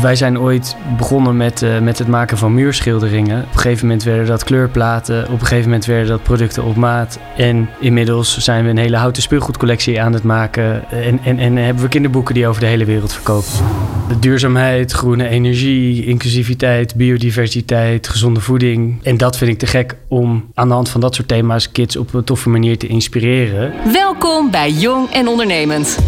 Wij zijn ooit begonnen met, uh, met het maken van muurschilderingen. Op een gegeven moment werden dat kleurplaten. Op een gegeven moment werden dat producten op maat. En inmiddels zijn we een hele houten speelgoedcollectie aan het maken. En, en, en hebben we kinderboeken die over de hele wereld verkopen. De duurzaamheid, groene energie, inclusiviteit, biodiversiteit, gezonde voeding. En dat vind ik te gek om aan de hand van dat soort thema's kids op een toffe manier te inspireren. Welkom bij Jong en Ondernemend.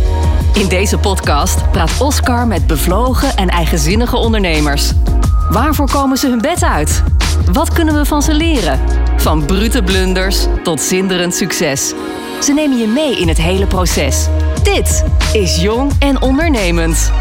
In deze podcast praat Oscar met bevlogen en eigenzinnige ondernemers. Waarvoor komen ze hun bed uit? Wat kunnen we van ze leren? Van brute blunders tot zinderend succes. Ze nemen je mee in het hele proces. Dit is Jong en Ondernemend.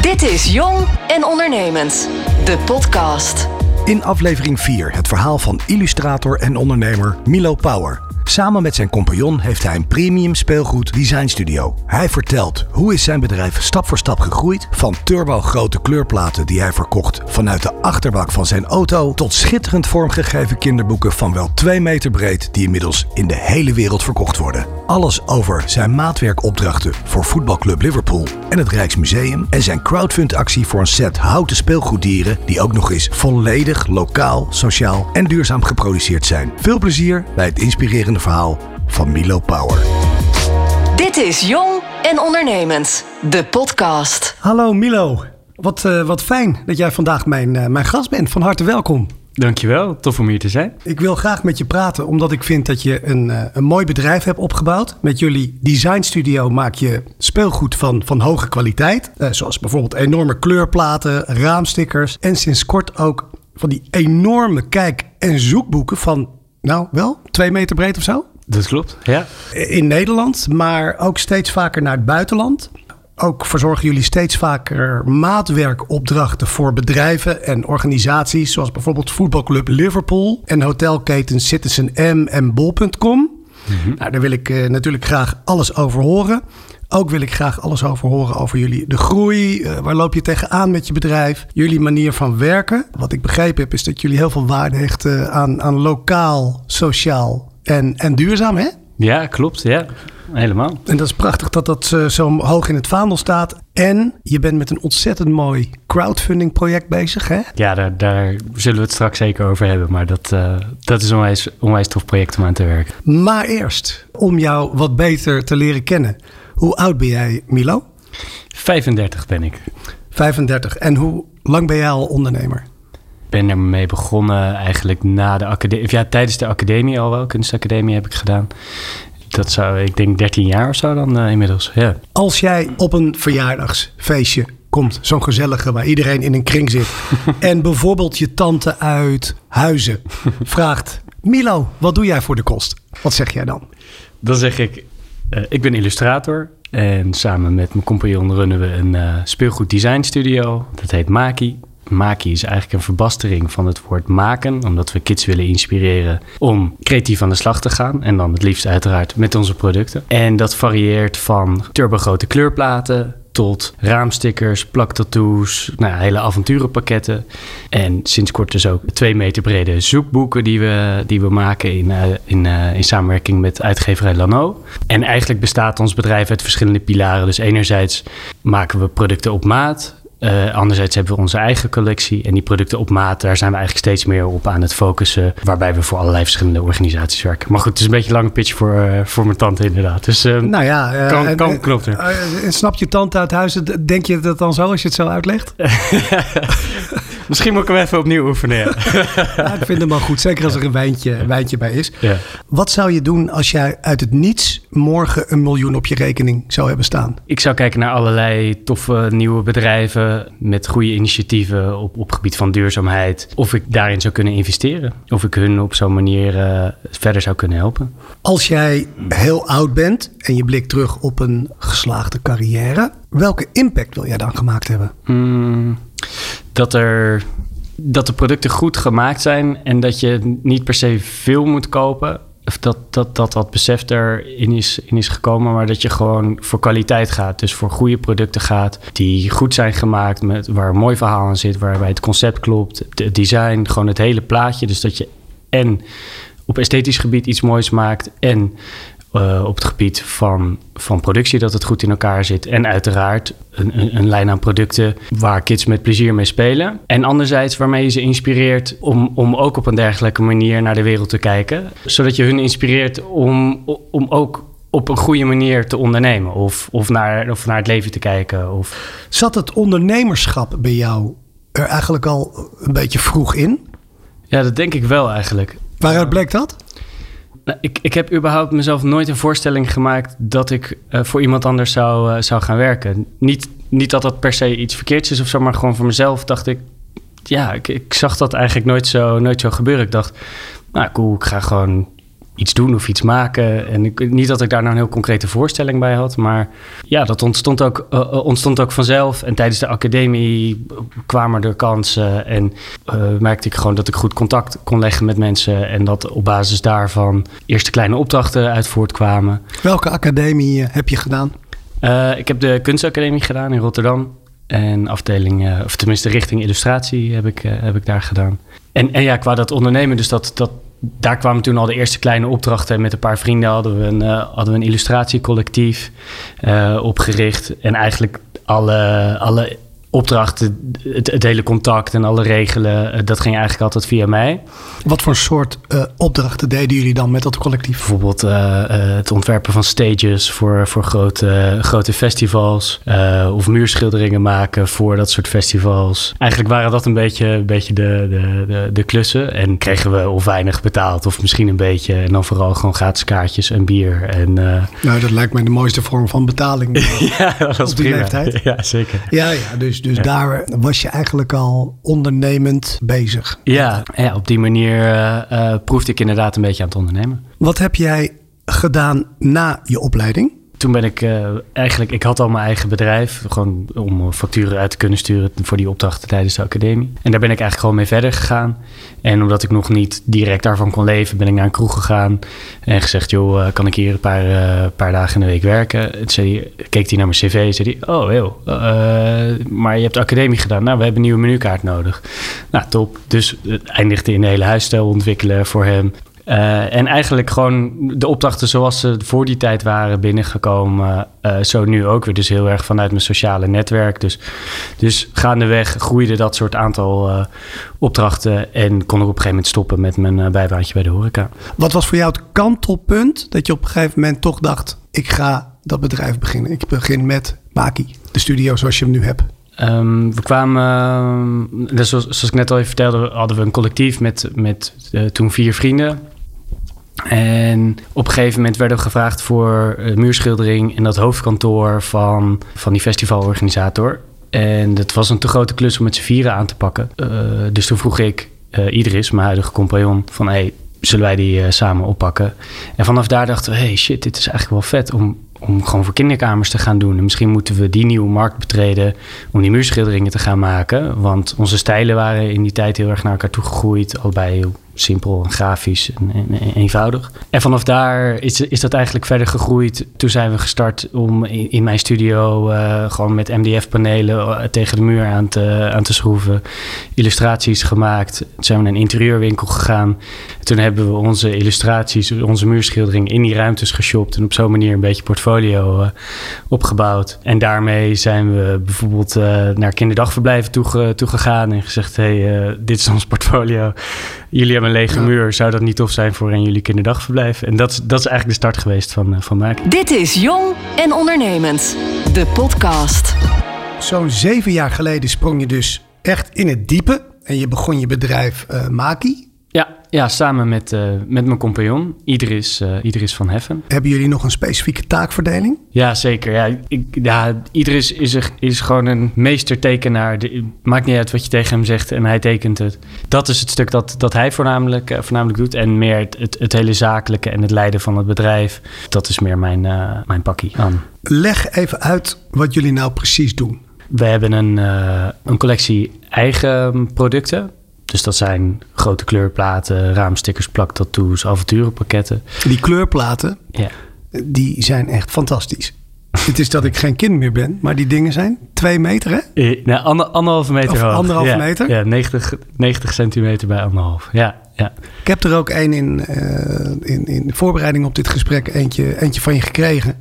Dit is Jong en Ondernemend, de podcast. In aflevering 4 het verhaal van illustrator en ondernemer Milo Power. Samen met zijn compagnon heeft hij een premium speelgoed designstudio. Hij vertelt hoe is zijn bedrijf stap voor stap gegroeid van turbo grote kleurplaten die hij verkocht vanuit de achterbak van zijn auto tot schitterend vormgegeven kinderboeken van wel 2 meter breed die inmiddels in de hele wereld verkocht worden. Alles over zijn maatwerkopdrachten voor voetbalclub Liverpool en het Rijksmuseum en zijn crowdfundactie voor een set houten speelgoeddieren die ook nog eens volledig lokaal, sociaal en duurzaam geproduceerd zijn. Veel plezier bij het inspirerende verhaal van Milo Power. Dit is Jong en Ondernemend, de podcast. Hallo Milo, wat, uh, wat fijn dat jij vandaag mijn, uh, mijn gast bent. Van harte welkom. Dankjewel, tof om hier te zijn. Ik wil graag met je praten omdat ik vind dat je een, uh, een mooi bedrijf hebt opgebouwd. Met jullie designstudio maak je speelgoed van, van hoge kwaliteit. zoals bijvoorbeeld enorme kleurplaten, raamstickers en sinds kort ook van die enorme kijk- en zoekboeken van nou, wel twee meter breed of zo. Dat klopt, ja. In Nederland, maar ook steeds vaker naar het buitenland. Ook verzorgen jullie steeds vaker maatwerkopdrachten voor bedrijven en organisaties, zoals bijvoorbeeld voetbalclub Liverpool en hotelketen Citizen M en Bol.com. Mm Nou, daar wil ik uh, natuurlijk graag alles over horen. Ook wil ik graag alles over horen over jullie de groei. Uh, waar loop je tegenaan met je bedrijf? Jullie manier van werken. Wat ik begrepen heb is dat jullie heel veel waarde hechten aan, aan lokaal, sociaal en, en duurzaam, hè? Ja, klopt. Ja, helemaal. En dat is prachtig dat dat uh, zo hoog in het vaandel staat. En je bent met een ontzettend mooi crowdfunding project bezig, hè? Ja, daar, daar zullen we het straks zeker over hebben. Maar dat, uh, dat is een onwijs, onwijs tof project om aan te werken. Maar eerst, om jou wat beter te leren kennen. Hoe oud ben jij, Milo? 35 ben ik. 35. En hoe lang ben jij al ondernemer? Ik ben ermee begonnen eigenlijk na de academie. Ja, tijdens de academie al wel. Kunstacademie heb ik gedaan. Dat zou, ik denk, 13 jaar of zo dan uh, inmiddels. Ja. Als jij op een verjaardagsfeestje komt, zo'n gezellige waar iedereen in een kring zit. en bijvoorbeeld je tante uit Huizen vraagt: Milo, wat doe jij voor de kost? Wat zeg jij dan? Dan zeg ik: uh, Ik ben illustrator. En samen met mijn compagnon runnen we een uh, speelgoed design studio. Dat heet Maki. Maki is eigenlijk een verbastering van het woord maken, omdat we kids willen inspireren om creatief aan de slag te gaan. En dan het liefst uiteraard met onze producten. En dat varieert van turbogrote kleurplaten tot raamstickers, plaktattoos, nou hele avonturenpakketten. En sinds kort dus ook twee meter brede zoekboeken die we, die we maken in, uh, in, uh, in samenwerking met uitgeverij Lano. En eigenlijk bestaat ons bedrijf uit verschillende pilaren. Dus enerzijds maken we producten op maat. Uh, anderzijds hebben we onze eigen collectie en die producten op maat, daar zijn we eigenlijk steeds meer op aan het focussen, waarbij we voor allerlei verschillende organisaties werken. Maar goed, het is een beetje een lange pitch voor, uh, voor mijn tante inderdaad. Dus uh, nou ja, kan, kan, klopt er. snap je tante uit huis, denk je dat dan zo als je het zo uitlegt? Misschien moet ik hem even opnieuw oefenen. Ja. ja, ik vind hem wel goed, zeker als er een wijntje, een wijntje bij is. Ja. Wat zou je doen als jij uit het niets morgen een miljoen op je rekening zou hebben staan? Ik zou kijken naar allerlei toffe nieuwe bedrijven met goede initiatieven op, op gebied van duurzaamheid. Of ik daarin zou kunnen investeren. Of ik hun op zo'n manier uh, verder zou kunnen helpen. Als jij heel oud bent en je blikt terug op een geslaagde carrière, welke impact wil jij dan gemaakt hebben? Mm, dat er dat de producten goed gemaakt zijn en dat je niet per se veel moet kopen. Of dat, dat, dat dat besef erin is, in is gekomen, maar dat je gewoon voor kwaliteit gaat. Dus voor goede producten gaat die goed zijn gemaakt, met, waar mooi verhaal aan zit, waarbij het concept klopt, het design, gewoon het hele plaatje. Dus dat je en op esthetisch gebied iets moois maakt en eh, op het gebied van, van productie, dat het goed in elkaar zit. En uiteraard een, een, een, lijn aan producten waar kids met plezier mee spelen. En anderzijds waarmee je ze inspireert om, om ook op een dergelijke manier naar de wereld te kijken. Zodat je hun inspireert om, om ook op een goede manier te ondernemen of, of, naar, of naar het leven te kijken. Of... Zat het ondernemerschap bij jou er eigenlijk al een beetje vroeg in? Ja, dat denk ik wel eigenlijk. Waaruit bleek dat? Nou, ik, ik heb überhaupt mezelf nooit een voorstelling gemaakt dat ik uh, voor iemand anders zou, uh, zou gaan werken. Niet, niet dat dat per se iets verkeerds is of zo, maar gewoon voor mezelf dacht ik. Ja, ik, ik zag dat eigenlijk nooit zo, nooit zo gebeuren. Ik dacht, nou cool, ik ga gewoon iets doen of iets maken. En ik, niet dat ik daar nou een heel concrete voorstelling bij had, maar ja, dat ontstond ook, uh, ontstond ook vanzelf. En tijdens de academie kwamen er kansen en uh, merkte ik gewoon dat ik goed contact kon leggen met mensen en dat op basis daarvan eerste kleine opdrachten uit voortkwamen. Welke academie heb je gedaan? ik heb de kunstacademie gedaan in Rotterdam. En afdeling, of tenminste richting illustratie heb ik, heb ik daar gedaan. En, en ja, qua dat ondernemen, dus dat, dat, daar kwamen toen al de eerste kleine opdrachten. Met een paar vrienden hadden we een, uh, hadden we een illustratiecollectief uh, opgericht. En eigenlijk alle, alle opdrachten, het, het, hele contact en alle regelen, uh, dat ging eigenlijk altijd via mij. Wat voor soort uh, opdrachten deden jullie dan met dat collectief? Bijvoorbeeld uh, het ontwerpen van stages voor, voor grote, grote festivals. of muurschilderingen maken voor dat soort festivals. Eigenlijk waren dat een beetje, een beetje de, de, de, de, klussen. En kregen we of weinig betaald of misschien een beetje. En dan vooral gewoon gratis kaartjes en bier. En, nou, dat lijkt mij de mooiste vorm van betaling. ja, dat was prima. Leeftijd. Ja, zeker. Ja, ja dus dus ja. daar was je eigenlijk al ondernemend bezig. Ja, ja op die manier uh, uh, proefde ik inderdaad een beetje aan het ondernemen. Wat heb jij gedaan na je opleiding? Toen ben ik uh, eigenlijk, ik had al mijn eigen bedrijf, gewoon om facturen uit te kunnen sturen voor die opdrachten tijdens de academie. En daar ben ik eigenlijk gewoon mee verder gegaan. En omdat ik nog niet direct daarvan kon leven, ben ik naar een kroeg gegaan en gezegd: Joh, kan ik hier een paar, paar dagen in de week werken? Toen zei, keek hij naar mijn cv en zei hij: Oh, heel. Maar je hebt de academie gedaan. Nou, we hebben een nieuwe menukaart nodig. Nou, top. Dus eindigde in de hele huisstijl ontwikkelen voor hem. Uh, en eigenlijk gewoon de opdrachten zoals ze voor die tijd waren binnengekomen, uh, zo nu ook weer. Dus heel erg vanuit mijn sociale netwerk. Dus, dus gaandeweg groeide dat soort aantal uh, opdrachten en kon ik op een gegeven moment stoppen met mijn bijbaantje bij de horeca. Wat was voor jou het kantelpunt dat je op een gegeven moment toch dacht, ik ga dat bedrijf beginnen. Ik begin met Maki, de studio zoals je hem nu hebt. Um, we kwamen, dus zoals, zoals, ik net al even vertelde, hadden we een collectief met, met uh, toen vier vrienden. En op een gegeven moment werden we gevraagd voor uh, muurschildering in dat hoofdkantoor van, van die festivalorganisator. En dat was een te grote klus om met z'n vieren aan te pakken. Uh, dus toen vroeg ik uh, Idris, mijn huidige compagnon, van hey, zullen wij die samen oppakken? En vanaf daar dachten we, hey shit, dit is eigenlijk wel vet om, om gewoon voor kinderkamers te gaan doen. En misschien moeten we die nieuwe markt betreden om die muurschilderingen te gaan maken. Want onze stijlen waren in die tijd heel erg naar elkaar toegegroeid, allebei heel simpel grafisch en, en, en, eenvoudig. En vanaf daar is, is dat eigenlijk verder gegroeid. Toen zijn we gestart om in, mijn studio uh, gewoon met MDF-panelen tegen de muur aan te, aan te schroeven. Illustraties gemaakt. Toen zijn we naar een interieurwinkel gegaan. Toen hebben we onze illustraties, onze muurschildering in die ruimtes geshopt. En op zo'n manier een beetje portfolio uh, opgebouwd. En daarmee zijn we bijvoorbeeld naar kinderdagverblijven toe, toegegaan en gezegd: hey, dit is ons portfolio. Jullie hebben een lege ja. muur. Zou dat niet tof zijn voor een jullie kinderdagverblijf? En dat, dat is eigenlijk de start geweest van, uh, van Maken. Dit is Jong en Ondernemend, de podcast. Zo'n zeven jaar geleden sprong je dus echt in het diepe. En je begon je bedrijf uh, Maki. Ja, samen met, uh, met mijn compagnon, Idris, uh, Idris van Heffen. Hebben jullie nog een specifieke taakverdeling? Ja, zeker. Ja, ik, ja, Idris is, er, is gewoon een meestertekenaar. De, maakt niet uit wat je tegen hem zegt en hij tekent het. Dat is het stuk dat, dat hij voornamelijk, uh, voornamelijk doet. En meer het, het, het, hele zakelijke en het leiden van het bedrijf. Dat is meer mijn, mijn pakkie aan. Leg even uit wat jullie nou precies doen. We hebben een, een collectie eigen producten. Dus dat zijn grote kleurplaten, raamstickers, plaktattoos, avonturenpakketten. Die kleurplaten, ja. die zijn echt fantastisch. Het is dat ik geen kind meer ben, maar die dingen zijn twee meter, hè? Eh, nou, ander, anderhalve meter Of hoog. anderhalve ja, meter? Ja, 90, 90 centimeter bij anderhalf. Ja, ja. Ik heb er ook één in, eh, in, in de voorbereiding op dit gesprek eentje, eentje van je gekregen.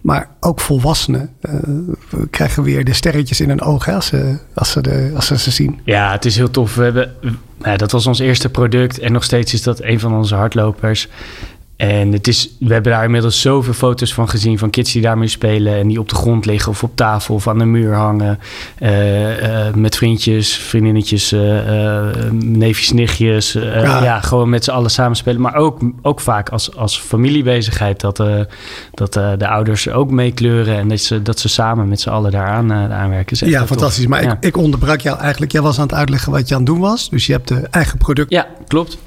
Maar ook volwassenen eh, krijgen weer de sterretjes in hun ogen als ze, als, ze de, als ze ze zien. Ja, het is heel tof. We hebben, dat was ons eerste product en nog steeds is dat een van onze hardlopers. En het is, we hebben daar inmiddels zoveel foto's van gezien van kids die daarmee spelen en die op de grond liggen of op tafel of aan de muur hangen. eh, met vriendjes, vriendinnetjes, eh neefjes, nichtjes. Ja. ja. gewoon met z'n allen samen spelen. Maar ook, ook vaak als, als familiebezigheid dat, dat de ouders ook meekleuren en dat ze, dat ze samen met z'n allen daaraan aanwerken. Ja, tof. fantastisch. Maar Ja. ik, ik onderbrak jou eigenlijk. Jij was aan het uitleggen wat je aan het doen was. Dus je hebt de eigen product. Ja, klopt.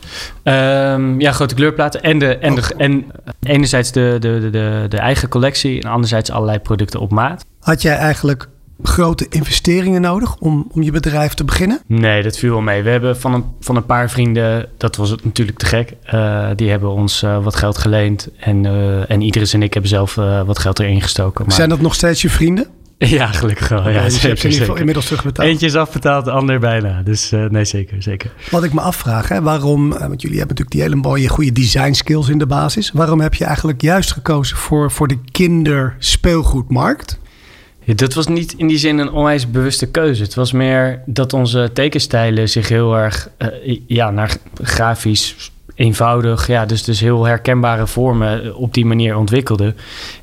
Ehm, ja, grote kleurplaten. En, de, en, de, en enerzijds de, de, de, de, eigen collectie en anderzijds allerlei producten op maat. Had jij eigenlijk grote investeringen nodig om, om je bedrijf te beginnen? Nee, dat viel wel mee. We hebben van een, van een paar vrienden, dat was het natuurlijk te gek, eh, die hebben ons eh, wat geld geleend. En, eh, en Idris en ik hebben zelf wat geld erin gestoken. Maar, Zijn dat nog steeds je vrienden? Ja, gelukkig wel. Ja, dus je hebt ze in ieder zeker, geval zeker. inmiddels terugbetaald. Eentje is afbetaald, de ander bijna. Dus eh, nee, zeker, zeker. Wat ik me afvraag, hè, waarom, eh, want jullie hebben natuurlijk die hele mooie goede design skills in de basis. Waarom heb je eigenlijk juist gekozen voor, voor de kinderspeelgoedmarkt? Ja, dat was niet in die zin een onwijs bewuste keuze. Het was meer dat onze tekenstijlen zich heel erg eh, ja, naar grafisch eenvoudig, ja, dus, dus heel herkenbare vormen op die manier ontwikkelden.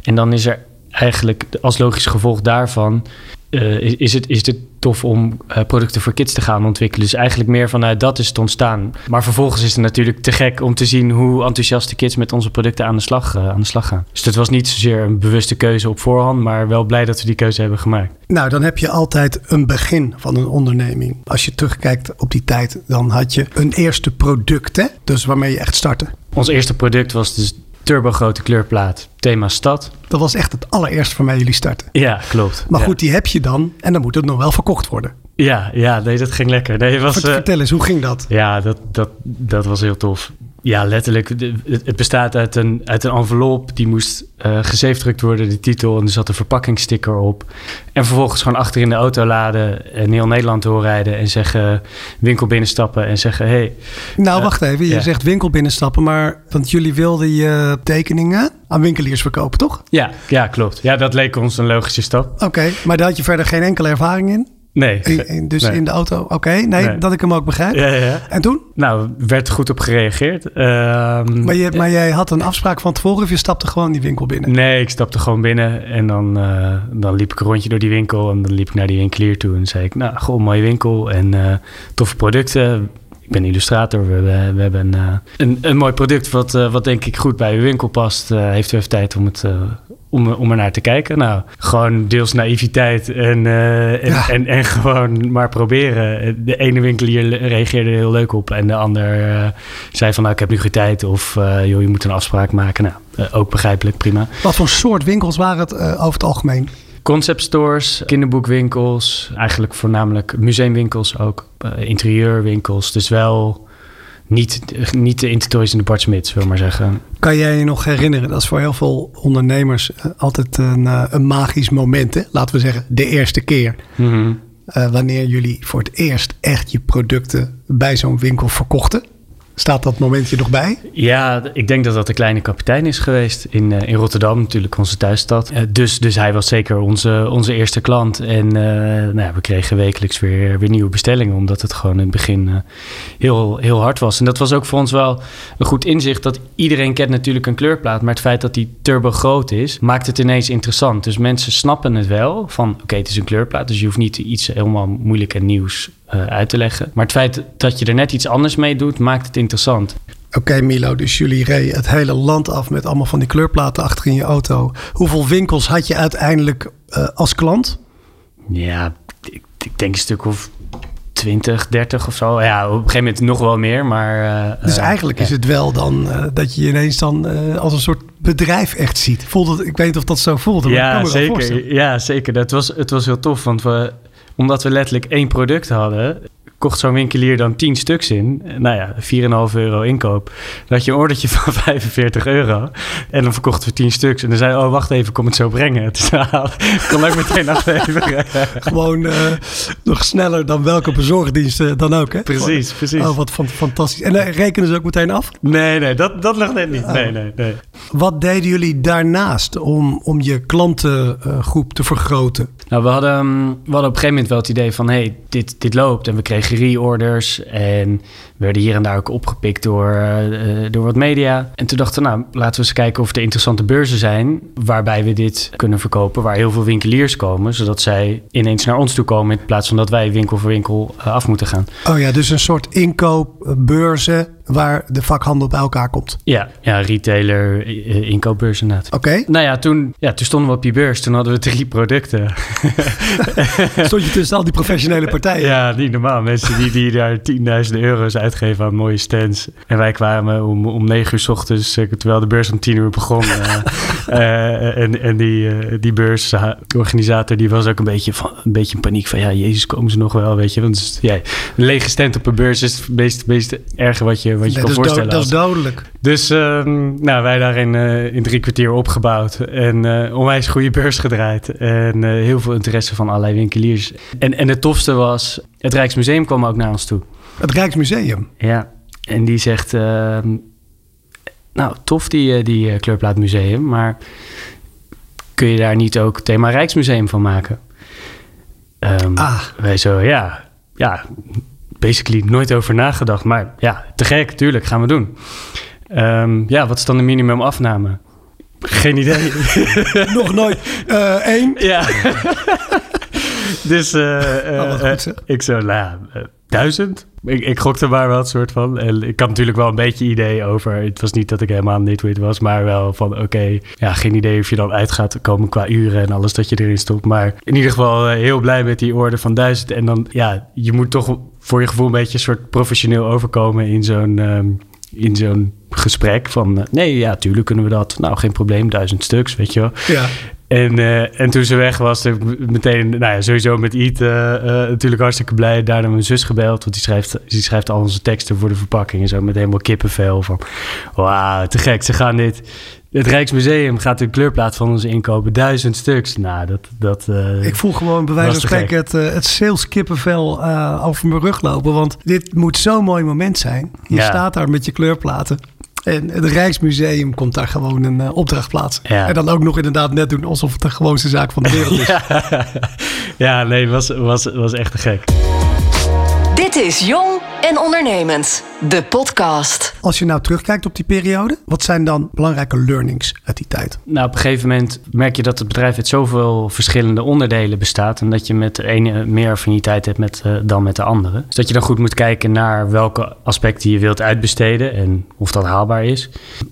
En dan is er eigenlijk als logisch gevolg daarvan. eh, is, is het, is het tof om eh, producten voor kids te gaan ontwikkelen. Dus eigenlijk meer vanuit dat is het ontstaan. Maar vervolgens is het natuurlijk te gek om te zien hoe enthousiast de kids met onze producten aan de slag, eh, aan de slag gaan. Dus het was niet zozeer een bewuste keuze op voorhand, maar wel blij dat we die keuze hebben gemaakt. Nou, dan heb je altijd een begin van een onderneming. Als je terugkijkt op die tijd, dan had je een eerste product, hè? Dus waarmee je echt startte. Ons eerste product was dus turbo grote kleurplaat, thema stad. Dat was echt het allereerste waarmee jullie starten. Ja, klopt. Maar Ja. goed, die heb je dan en dan moet het nog wel verkocht worden. Ja, ja, nee, dat ging lekker. Nee, was, eh, Vertel eens, hoe ging dat? Ja, dat, dat, dat was heel tof. Ja, letterlijk. Het, bestaat uit een, uit een envelop. Die moest eh gezeefdrukt worden, de titel. En er zat een verpakkingssticker op. En vervolgens gewoon achter in de auto laden. En heel Nederland doorrijden. En zeggen, winkel binnenstappen. En zeggen, hey, Nou, eh, wacht even. Je ja. zegt winkel binnenstappen, maar want jullie wilden je tekeningen aan winkeliers verkopen, toch? ja, ja, klopt. Ja, dat leek ons een logische stap. Oké, maar daar had je verder geen enkele ervaring in? Nee. In- in- dus Nee. in de auto? Oké, nee, Nee. dat ik hem ook begrijp. Ja, ja. En toen? Nou, werd goed op gereageerd. Ehm, Maar, je, maar jij had een afspraak van tevoren of je stapte gewoon die winkel binnen? Nee, ik stapte gewoon binnen en dan, eh, dan liep ik een rondje door die winkel en dan liep ik naar die winkelier toe en zei ik, nou, gewoon mooie winkel en eh, toffe producten. Ik ben illustrator, we, we, we hebben een, eh, een, een mooi product wat, wat denk ik goed bij uw winkel past. Heeft u even tijd om, het, om, om er naar te kijken? Nou, gewoon deels naïviteit en, eh, en, Ja. en, en gewoon maar proberen. De ene winkelier reageerde er heel leuk op en de ander eh, zei van, nou, ik heb nu geen tijd of eh, joh, je moet een afspraak maken. Nou, eh, ook begrijpelijk, prima. Wat voor soort winkels waren het eh, over het algemeen? Concept stores, kinderboekwinkels, eigenlijk voornamelijk museumwinkels ook, eh, interieurwinkels. Dus wel niet, niet de Intertoys en de Bart Smit, zullen we maar zeggen. Kan jij je nog herinneren? Dat is voor heel veel ondernemers eh, altijd een, eh, een magisch moment. Hè? Laten we zeggen, de eerste keer. Mhm. eh, wanneer jullie voor het eerst echt je producten bij zo'n winkel verkochten. Staat dat momentje nog bij? Ja, ik denk dat dat de kleine kapitein is geweest in, eh, in Rotterdam, natuurlijk onze thuisstad. Eh, dus, dus hij was zeker onze, onze eerste klant. En eh, nou ja, we kregen wekelijks weer, weer nieuwe bestellingen, omdat het gewoon in het begin heel, heel hard was. En dat was ook voor ons wel een goed inzicht dat iedereen kent natuurlijk een kleurplaat. Maar het feit dat die turbo groot is, maakt het ineens interessant. Dus mensen snappen het wel van oké, het is een kleurplaat. Dus je hoeft niet iets helemaal moeilijk en nieuws eh, uit te leggen. Maar het feit dat je er net iets anders mee doet, maakt het interessant. Oké Milo, dus jullie reden het hele land af met allemaal van die kleurplaten achter in je auto. Hoeveel winkels had je uiteindelijk eh, als klant? Ja, ik, ik denk een stuk of 20, 30 of zo. Ja, op een gegeven moment nog wel meer, maar... eh, Dus eigenlijk is het wel dan dat je je ineens dan als een soort bedrijf echt ziet. Voelde, ik weet niet of dat zo voelde, maar ik kan Ja, me zeker. Ja, zeker. Dat was, het was heel tof, want we, omdat we letterlijk één product hadden... kocht zo'n winkelier dan 10 stuks in. Nou ja, 4,5 euro inkoop. Dan had je een ordertje van 45 euro. En dan verkochten we 10 stuks. En dan zei oh, wacht even, kom het zo brengen. Dus ik kon ook meteen afleveren. Gewoon uh, nog sneller dan welke bezorgdienst uh, dan ook, hè? Precies, precies. Oh, wat fantastisch. En uh, rekenen ze ook meteen af? Nee, nee, dat, dat lag net niet. Oh. Nee, nee, nee. Wat deden jullie daarnaast om, om je klantengroep te vergroten? Nou, we hadden, we hadden op een gegeven moment wel het idee van... hey, dit, dit loopt. En we kregen reorders en werden hier en daar ook opgepikt door, uh, door wat media. En toen dachten we, nou, laten we eens kijken of er interessante beurzen zijn... waarbij we dit kunnen verkopen, waar heel veel winkeliers komen... zodat zij ineens naar ons toe komen... in plaats van dat wij winkel voor winkel uh, af moeten gaan. Oh ja, dus een soort inkoopbeurzen waar de vakhandel bij elkaar komt. Ja, ja retailer, inkoopbeurs inderdaad. Oké. Nou ja toen, ja, toen stonden we op die beurs. Toen hadden we drie producten. Stond je tussen al die professionele partijen? Ja, niet normaal. Mensen die, die daar tienduizenden euro's uitgeven aan mooie stands. En wij kwamen om, om negen uur s ochtends, eh, terwijl de beurs om tien uur begon. uh, en en die, uh, die beursorganisator die was ook een beetje, van, een beetje in paniek van... ja, jezus, komen ze nog wel, weet je. Want ja, een lege stand op een beurs is het meest, meest erge wat je, wat je nee, kan dat voorstellen. Is dat is dodelijk. Dus um, nou, wij daarin uh, in drie kwartier opgebouwd en uh, onwijs goede beurs gedraaid. En uh, heel veel interesse van allerlei winkeliers. En, en het tofste was, het Rijksmuseum kwam ook naar ons toe. Het Rijksmuseum? Ja, en die zegt, ehm, nou tof die, die Kleurplaatmuseum, maar kun je daar niet ook thema Rijksmuseum van maken? Um, ah. Wij zo, ja, ja, basically nooit over nagedacht. Maar ja, te gek, tuurlijk, gaan we doen. Um, ja, wat is dan de minimumafname? Geen idee. Nog nooit. Uh, één? Ja. dus uh, uh, oh, goed, ik zo, nou duizend? Ik, ik gokte maar wel het soort van. En ik had natuurlijk wel een beetje idee over. Het was niet dat ik helemaal niet was, maar wel van oké, okay, ja, geen idee of je dan uit gaat komen qua uren en alles dat je erin stopt. Maar in ieder geval heel blij met die orde van duizend. En dan, ja, je moet toch voor je gevoel een beetje een soort professioneel overkomen in zo'n um, in zo'n gesprek. Van nee, ja, tuurlijk kunnen we dat. Nou, geen probleem, duizend stuks, weet je wel. Ja. En, uh, en toen ze weg was, heb ik meteen, nou ja, sowieso met Iet uh, uh, natuurlijk hartstikke blij. Daarna mijn zus gebeld, want die schrijft, die schrijft al onze teksten voor de verpakking en zo. Met helemaal kippenvel van, wauw, te gek. Ze gaan dit, het Rijksmuseum gaat de kleurplaat van ons inkopen, duizend stuks. Nou, dat... dat ik voel gewoon bij wijze van spreken het, het sales kippenvel over mijn rug lopen. Want dit moet zo'n mooi moment zijn. Je ja. staat daar met je kleurplaten. En het Rijksmuseum komt daar gewoon een uh, opdracht plaatsen. Ja. En dan ook nog inderdaad net doen alsof het de gewoonste zaak van de wereld is. ja. ja, nee, was, was, was echt te gek. Dit is Jong en Ondernemend, de podcast. Als je nou terugkijkt op die periode, wat zijn dan belangrijke learnings uit die tijd? Nou, op een gegeven moment merk je dat het bedrijf uit zoveel verschillende onderdelen bestaat. En dat je met de ene meer affiniteit hebt met, uh, dan met de andere. Dus dat je dan goed moet kijken naar welke aspecten je wilt uitbesteden en of dat haalbaar is.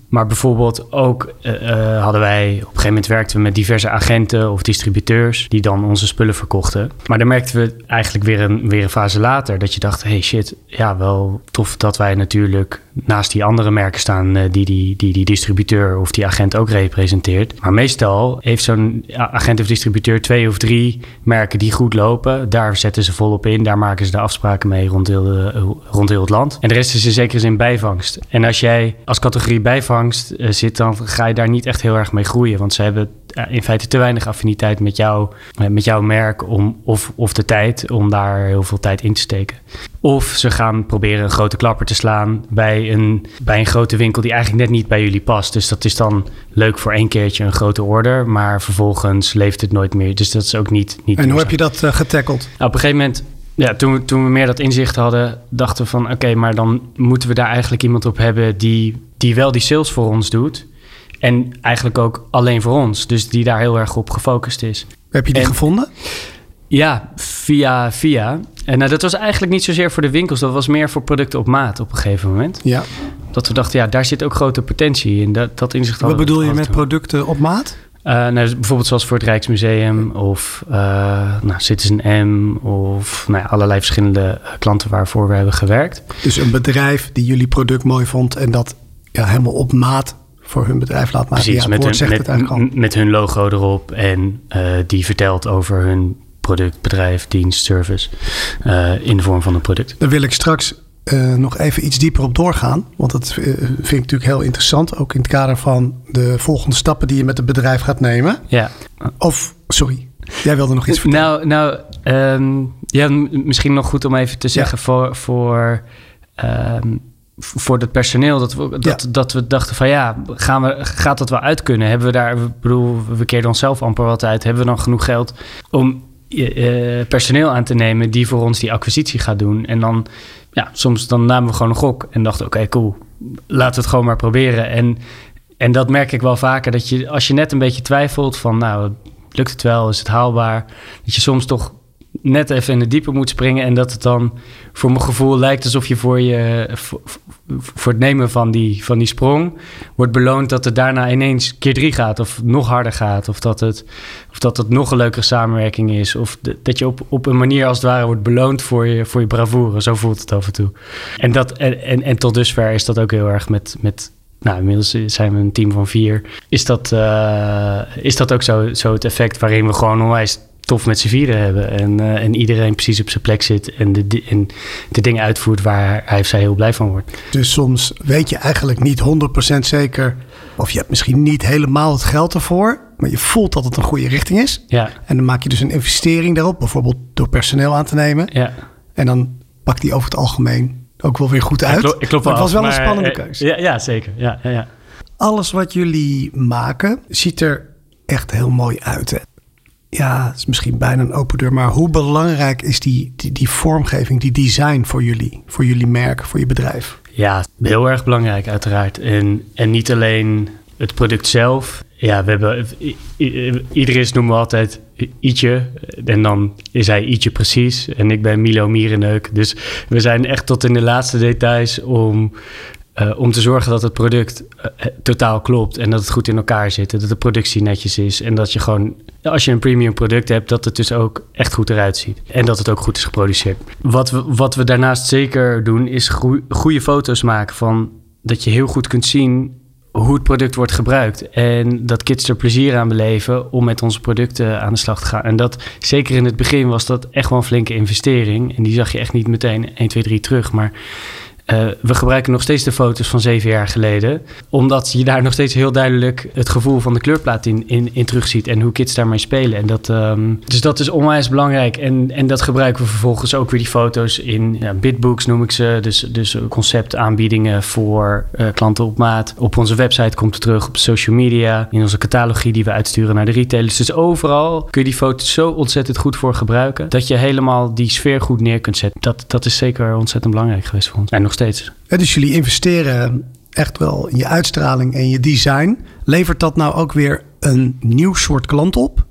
Maar bijvoorbeeld ook uh, uh, hadden wij, op een gegeven moment werkten we met diverse agenten of distributeurs die dan onze spullen verkochten. Maar dan merkten we eigenlijk weer een, weer een fase later dat je dacht, hey shit, ja, wel tof dat wij natuurlijk naast die andere merken staan uh, die, die, die die distributeur of die agent ook representeert. Maar meestal heeft zo'n agent of distributeur twee of drie merken die goed lopen. Daar zetten ze volop in, daar maken ze de afspraken mee rond heel, de, rond heel het land. En de rest is in zekere zin bijvangst. En als jij als categorie bijvangst uh, zit, dan ga je daar niet echt heel erg mee groeien. Want ze hebben in feite te weinig affiniteit met, jou, met jouw merk om, of, of de tijd om daar heel veel tijd in te steken. Of ze gaan proberen een grote klapper te slaan bij een, bij een grote winkel die eigenlijk net niet bij jullie past. Dus dat is dan leuk voor één keertje een grote order, maar vervolgens leeft het nooit meer. Dus dat is ook niet. niet en hoe heb je dat uh, getackeld? Nou, op een gegeven moment ja, toen, we, toen we meer dat inzicht hadden, dachten we van oké, okay, maar dan moeten we daar eigenlijk iemand op hebben die, die wel die sales voor ons doet. En eigenlijk ook alleen voor ons. Dus die daar heel erg op gefocust is. Heb je die en, gevonden? Ja, via via. En nou, dat was eigenlijk niet zozeer voor de winkels. Dat was meer voor producten op maat op een gegeven moment. Ja. Dat we dachten, ja, daar zit ook grote potentie in. Dat, dat inzicht Wat bedoel je met producten op maat? Uh, nou, bijvoorbeeld zoals voor het Rijksmuseum of uh, nou, Citizen M of nou, allerlei verschillende klanten waarvoor we hebben gewerkt. Dus een bedrijf die jullie product mooi vond en dat ja, helemaal op maat voor hun bedrijf laat maken. Precies, ja, met, hun, zegt met, het met hun logo erop en uh, die vertelt over hun product, bedrijf, dienst, service in de vorm van een product. Daar wil ik straks nog even iets dieper op doorgaan. Want dat vind ik natuurlijk heel interessant. Ook in het kader van de volgende stappen die je met het bedrijf gaat nemen. Ja. Of, sorry, jij wilde nog iets vertellen. Nou, nou um, ja, misschien nog goed om even te zeggen voor... voor um, voor het personeel, dat we, dat, dat we dachten van ja, gaan we, gaat dat wel uit kunnen? Hebben we daar, ik bedoel, we keerden onszelf amper wat uit. Hebben we dan genoeg geld om uh, personeel aan te nemen die voor ons die acquisitie gaat doen? En dan, ja, soms dan namen we gewoon een gok en dachten oké, cool, laten we het gewoon maar proberen. En, en dat merk ik wel vaker, dat je als je net een beetje twijfelt van nou, lukt het wel, is het haalbaar? Dat je soms toch net even in de diepe moet springen. En dat het dan voor mijn gevoel lijkt alsof je voor, je, voor, het nemen van die, van die sprong wordt beloond dat het daarna ineens keer drie gaat of nog harder gaat. Of dat het, of dat het nog een leukere samenwerking is. Of dat je op, op een manier als het ware wordt beloond voor je, voor je bravoure. Zo voelt het af en toe. En, dat, en, en, en tot dusver is dat ook heel erg met, met nou, inmiddels zijn we een team van vier. Is dat, uh, is dat ook zo, zo het effect waarin we gewoon onwijs tof met z'n vieren hebben. En, uh, en iedereen precies op zijn plek zit en de, en de dingen uitvoert waar hij of zij heel blij van wordt. Dus soms weet je eigenlijk niet 100% zeker, of je hebt misschien niet helemaal het geld ervoor, maar je voelt dat het een goede richting is. Ja. En dan maak je dus een investering daarop, bijvoorbeeld door personeel aan te nemen. Ja. En dan pakt die over het algemeen ook wel weer goed uit. Ik klopt wel het was wel een spannende eh, keuze. Ja, ja zeker. Ja, ja, ja. Alles wat jullie maken ziet er echt heel mooi uit ja, het is misschien bijna een open deur, maar hoe belangrijk is die, die, vormgeving, die design voor jullie, voor jullie merk, voor je bedrijf? Ja, heel erg belangrijk uiteraard. En, en niet alleen het product zelf. Ja, we hebben, iedereen noemen we altijd Ietje. En dan is hij Ietje precies. En ik ben Milo Mierenneuk. Dus we zijn echt tot in de laatste details om uh, om te zorgen dat het product uh, totaal klopt en dat het goed in elkaar zit. Dat de productie netjes is en dat je gewoon, als je een premium product hebt, dat het dus ook echt goed eruit ziet. En dat het ook goed is geproduceerd. Wat we, wat we daarnaast zeker doen, is goede foto's maken van dat je heel goed kunt zien hoe het product wordt gebruikt. En dat kids er plezier aan beleven om met onze producten aan de slag te gaan. En dat zeker in het begin was dat echt wel een flinke investering. En die zag je echt niet meteen 1, 2, 3 terug. Maar uh, we gebruiken nog steeds de foto's van zeven jaar geleden. Omdat je daar nog steeds heel duidelijk het gevoel van de kleurplaat in, in, in terugziet. En hoe kids daarmee spelen. En dat, um, dus dat is onwijs belangrijk. En, en dat gebruiken we vervolgens ook weer die foto's in ja, bitbooks noem ik ze. Dus, dus conceptaanbiedingen voor uh, klanten op maat. Op onze website komt het terug. Op social media. In onze catalogie die we uitsturen naar de retailers. Dus overal kun je die foto's zo ontzettend goed voor gebruiken. Dat je helemaal die sfeer goed neer kunt zetten. Dat, dat is zeker ontzettend belangrijk geweest voor ons. Steeds. dus jullie investeren echt wel in je uitstraling en je design. Levert dat nou ook weer een nieuw soort klant op?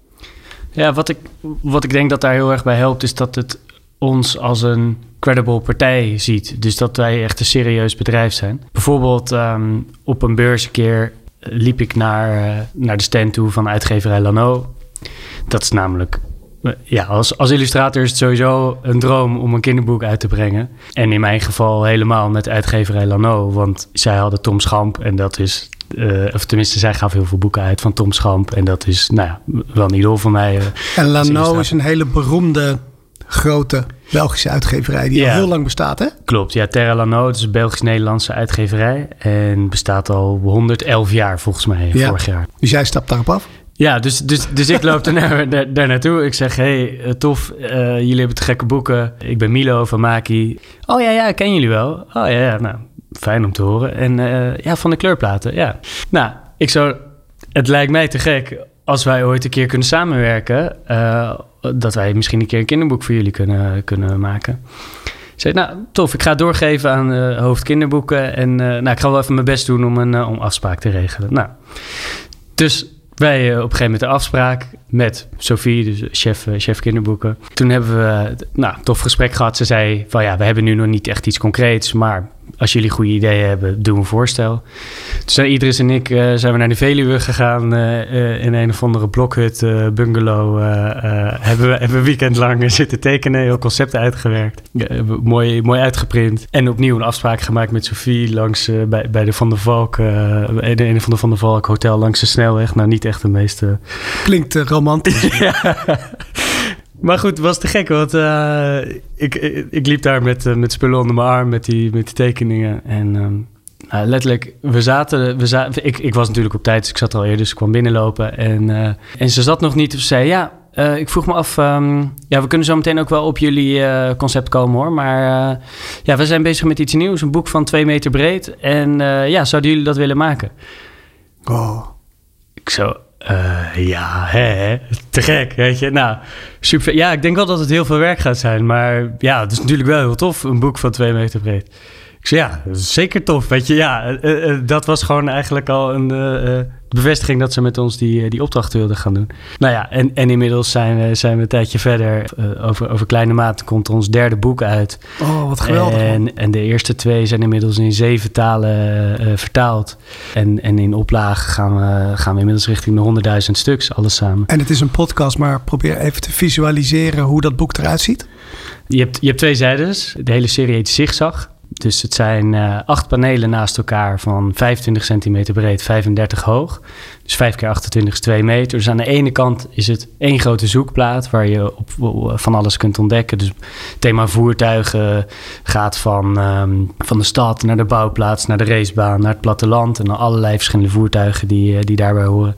Ja, wat ik, wat ik denk dat daar heel erg bij helpt, is dat het ons als een credible partij ziet. Dus dat wij echt een serieus bedrijf zijn. Bijvoorbeeld um, op een beurs een keer liep ik naar, uh, naar de stand toe van uitgeverij Lano. Dat is namelijk ja, als, als illustrator is het sowieso een droom om een kinderboek uit te brengen. En in mijn geval helemaal met uitgeverij Lano. Want zij hadden Tom Schamp en dat is... Uh, of tenminste, zij gaf heel veel boeken uit van Tom Schamp. En dat is, nou ja, wel een idool van mij. Uh, en Lano is een hele beroemde, grote Belgische uitgeverij die al heel lang bestaat, hè? Klopt, ja. Terra Lano, is een Belgisch-Nederlandse uitgeverij. En bestaat al 111 jaar volgens mij, ja. vorig jaar. Dus jij stapt daarop af? Ja, dus, dus, dus ik loop daar, daar, daar naartoe. Ik zeg, hey, eh, tof, uh, jullie hebben te gekke boeken. Ik ben Milo van Maki. Oh ja, ja, ken jullie wel? Oh ja, ja, nou, fijn om te horen. En uh, ja, van de kleurplaten, ja. Nou, ik zo, het lijkt mij te gek als wij ooit een keer kunnen samenwerken... dat wij misschien een keer een kinderboek voor jullie kunnen, kunnen maken. Ik zei, nou, tof, ik ga het doorgeven aan uh, hoofd kinderboeken. En nou, ik ga wel even mijn best doen om een om afspraak te regelen. Nou, dus wij uh, op een gegeven moment de afspraak met Sophie, dus chef, uh, chef kinderboeken. Toen hebben we nou, een tof gesprek gehad. Ze zei van ja, we hebben nu nog niet echt iets concreets, maar als jullie goede ideeën hebben, doe een voorstel. Toen zijn Idris en ik uh, zijn we naar de Veluwe gegaan uh, in een of andere blokhut, bungalow. hebben we hebben een weekend lang zitten tekenen, heel concepten uitgewerkt. mooi, mooi uitgeprint. En opnieuw een afspraak gemaakt met Sophie langs bij, bij de Van der Valk, de een van de Van der Valk hotel langs de snelweg. Nou, niet echt de meeste... Klinkt romantisch. ja. Maar goed, het was te gek, want uh, ik, ik, liep daar met, uh, met spullen onder mijn arm, met die, met die tekeningen. En um, nou, letterlijk, we zaten, we zaten ik, ik was natuurlijk op tijd, dus ik zat al eerder, dus ik kwam binnenlopen. En, uh, en ze zat nog niet, ze zei ja, ik vroeg me af, um, ja, we kunnen zo meteen ook wel op jullie concept komen hoor. Maar ja, we zijn bezig met iets nieuws, een boek van twee meter breed. En ja, zouden jullie dat willen maken? Oh. Ik zo, uh, ja, hè, te gek, weet je. Nou, super. Ja, ik denk wel dat het heel veel werk gaat zijn. Maar ja, het is natuurlijk wel heel tof, een boek van twee meter breed. Ik zei, ja, zeker tof, weet je. Ja, uh, uh, dat was gewoon eigenlijk al een bevestiging dat ze met ons die, eh, die opdracht wilden gaan doen. Nou ja, en, en inmiddels zijn we, zijn we een tijdje verder. Over, over kleine maat komt ons derde boek uit. Oh, wat geweldig. En, en de eerste twee zijn inmiddels in zeven talen vertaald. En, en in oplagen gaan we, gaan we inmiddels richting de honderdduizend stuks, alles samen. En het is een podcast, maar probeer even te visualiseren hoe dat boek eruit ziet. Je hebt, je hebt twee zijdes. De hele serie heet Zigzag. Dus het zijn uh, acht panelen naast elkaar van 25 centimeter breed, 35 hoog. Dus 5 keer 28 is 2 meter. Dus aan de ene kant is het één grote zoekplaat waar je op, van alles kunt ontdekken. Dus thema voertuigen gaat van, um, van de stad naar de bouwplaats, naar de racebaan, naar het platteland. En dan allerlei verschillende voertuigen die, uh, die daarbij horen.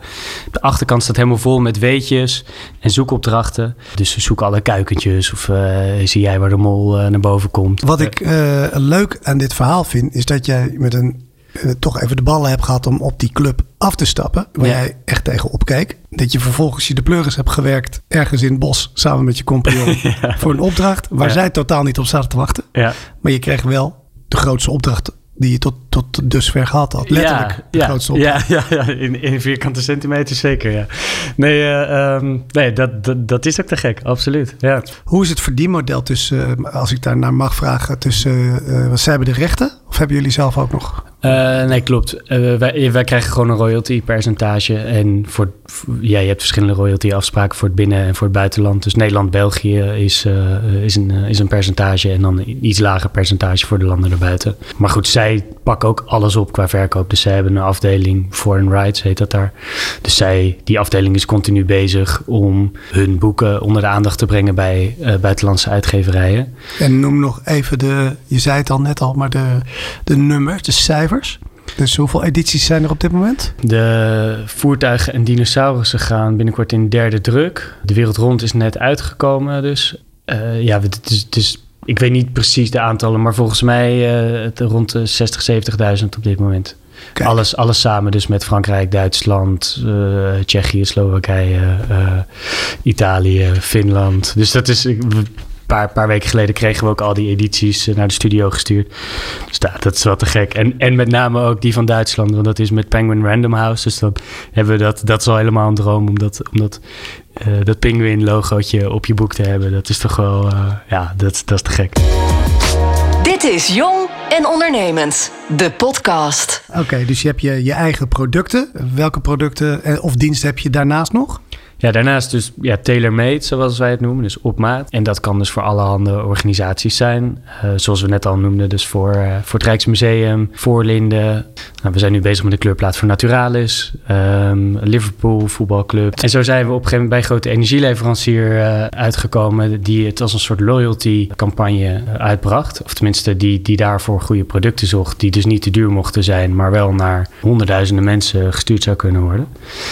De achterkant staat helemaal vol met weetjes en zoekopdrachten. Dus we zoeken alle kuikentjes of uh, zie jij waar de mol naar boven komt. Wat ik leuk aan dit verhaal vind, is dat jij met een uh, toch even de ballen hebt gehad om op die club af te stappen. Waar ja. jij echt tegen opkeek. Dat je vervolgens je de pleuris hebt gewerkt ergens in het bos samen met je compagnon ja. voor een opdracht waar ja. zij totaal niet op zaten te wachten. Maar je kreeg wel de grootste opdracht die je tot, tot dusver gehad had. Letterlijk ja, de ja, grootste opdracht. Ja, ja, ja. In, in vierkante centimeter zeker, ja. Nee, uh, um, nee dat, dat, dat is ook te gek, absoluut. Ja. Hoe is het verdienmodel tussen, uh, als ik daar naar mag vragen, tussen, uh, wat zij hebben de rechten? Of hebben jullie zelf ook nog? Uh, nee, klopt. Uh, wij, wij, krijgen gewoon een royalty percentage. En voor, ja, je hebt verschillende royalty afspraken voor het binnen- en voor het buitenland. Dus Nederland, België is, is, een, is een percentage. En dan een iets lager percentage voor de landen erbuiten. Maar goed, zij pakken ook alles op qua verkoop. Dus zij hebben een afdeling, Foreign Rights heet dat daar. Dus zij, die afdeling is continu bezig om hun boeken onder de aandacht te brengen bij buitenlandse uitgeverijen. En noem nog even de, je zei het al net al, maar de, de nummers, de dus hoeveel edities zijn er op dit moment? De voertuigen en dinosaurussen gaan binnenkort in derde druk. De wereld rond is net uitgekomen. Dus uh, ja, het is, het is, ik weet niet precies de aantallen, maar volgens mij uh, het rond de 60, 70.000 op dit moment. Alles, alles samen, dus met Frankrijk, Duitsland, uh, Tsjechië, Slowakije, Italië, Finland. Dus dat is paar, paar weken geleden kregen we ook al die edities naar de studio gestuurd. Dus dat, dat is wat te gek. En, en met name ook die van Duitsland, want dat is met Penguin Random House. Dus dan hebben we dat, dat is al helemaal een droom om dat, om dat, uh, dat Penguin logootje op je boek te hebben. Dat is toch wel, uh, ja, dat, dat is te gek. Dit is Jong en Ondernemend, de podcast. Oké, okay, dus je hebt je, je eigen producten. Welke producten of diensten heb je daarnaast nog? Ja, daarnaast dus ja, tailor-made, zoals wij het noemen, dus op maat. En dat kan dus voor allerhande organisaties zijn. Uh, zoals we net al noemden, dus voor, uh, voor het Rijksmuseum, voor Linden. Nou, we zijn nu bezig met de kleurplaat voor Naturalis, um, Liverpool voetbalclub. En zo zijn we op een gegeven moment bij een grote energieleverancier uh, uitgekomen... die het als een soort loyalty-campagne uitbracht. Of tenminste, die, die daarvoor goede producten zocht... die dus niet te duur mochten zijn, maar wel naar honderdduizenden mensen gestuurd zou kunnen worden.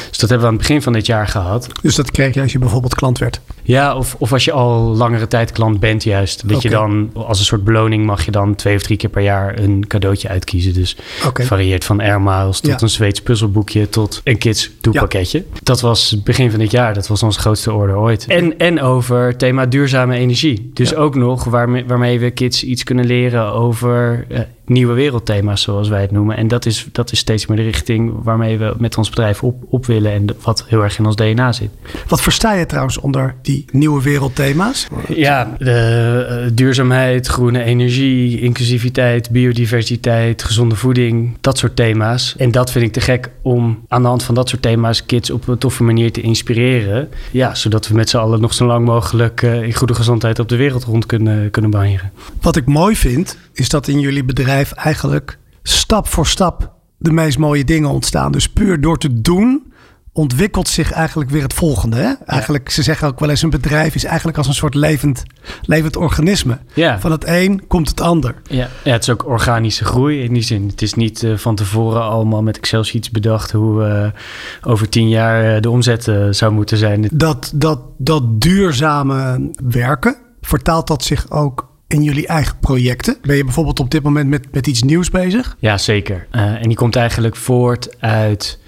Dus dat hebben we aan het begin van dit jaar gehad. Dus dat kreeg je als je bijvoorbeeld klant werd? Ja, of, of als je al langere tijd klant bent juist. Dat okay. je dan als een soort beloning mag je dan twee of drie keer per jaar een cadeautje uitkiezen. Dus okay. het varieert van Air Miles tot ja. een Zweeds puzzelboekje tot een kids doepakketje. Ja. Dat was begin van dit jaar. Dat was onze grootste order ooit. En, en over thema duurzame energie. Dus ja. ook nog waarmee, waarmee we kids iets kunnen leren over... Nieuwe wereldthema's, zoals wij het noemen. En dat is, dat is steeds meer de richting waarmee we met ons bedrijf op, op willen en wat heel erg in ons DNA zit. Wat versta je trouwens onder die nieuwe wereldthema's? Ja, de, uh, duurzaamheid, groene energie, inclusiviteit, biodiversiteit, gezonde voeding, dat soort thema's. En dat vind ik te gek om aan de hand van dat soort thema's kids op een toffe manier te inspireren. Ja, zodat we met z'n allen nog zo lang mogelijk uh, in goede gezondheid op de wereld rond kunnen, kunnen banjeren. Wat ik mooi vind, is dat in jullie bedrijf eigenlijk stap voor stap de meest mooie dingen ontstaan. Dus puur door te doen ontwikkelt zich eigenlijk weer het volgende. Hè? Eigenlijk, ze zeggen ook wel eens, een bedrijf is eigenlijk als een soort levend, levend organisme. Ja. Van het een komt het ander. Ja, ja, het is ook organische groei in die zin. Het is niet uh, van tevoren allemaal met Excel-sheets bedacht hoe uh, over tien jaar uh, de omzet zou moeten zijn. Dat, dat, dat duurzame werken, vertaalt dat zich ook in jullie eigen projecten? Ben je bijvoorbeeld op dit moment met, met iets nieuws bezig? Ja, zeker. en die komt eigenlijk voort uit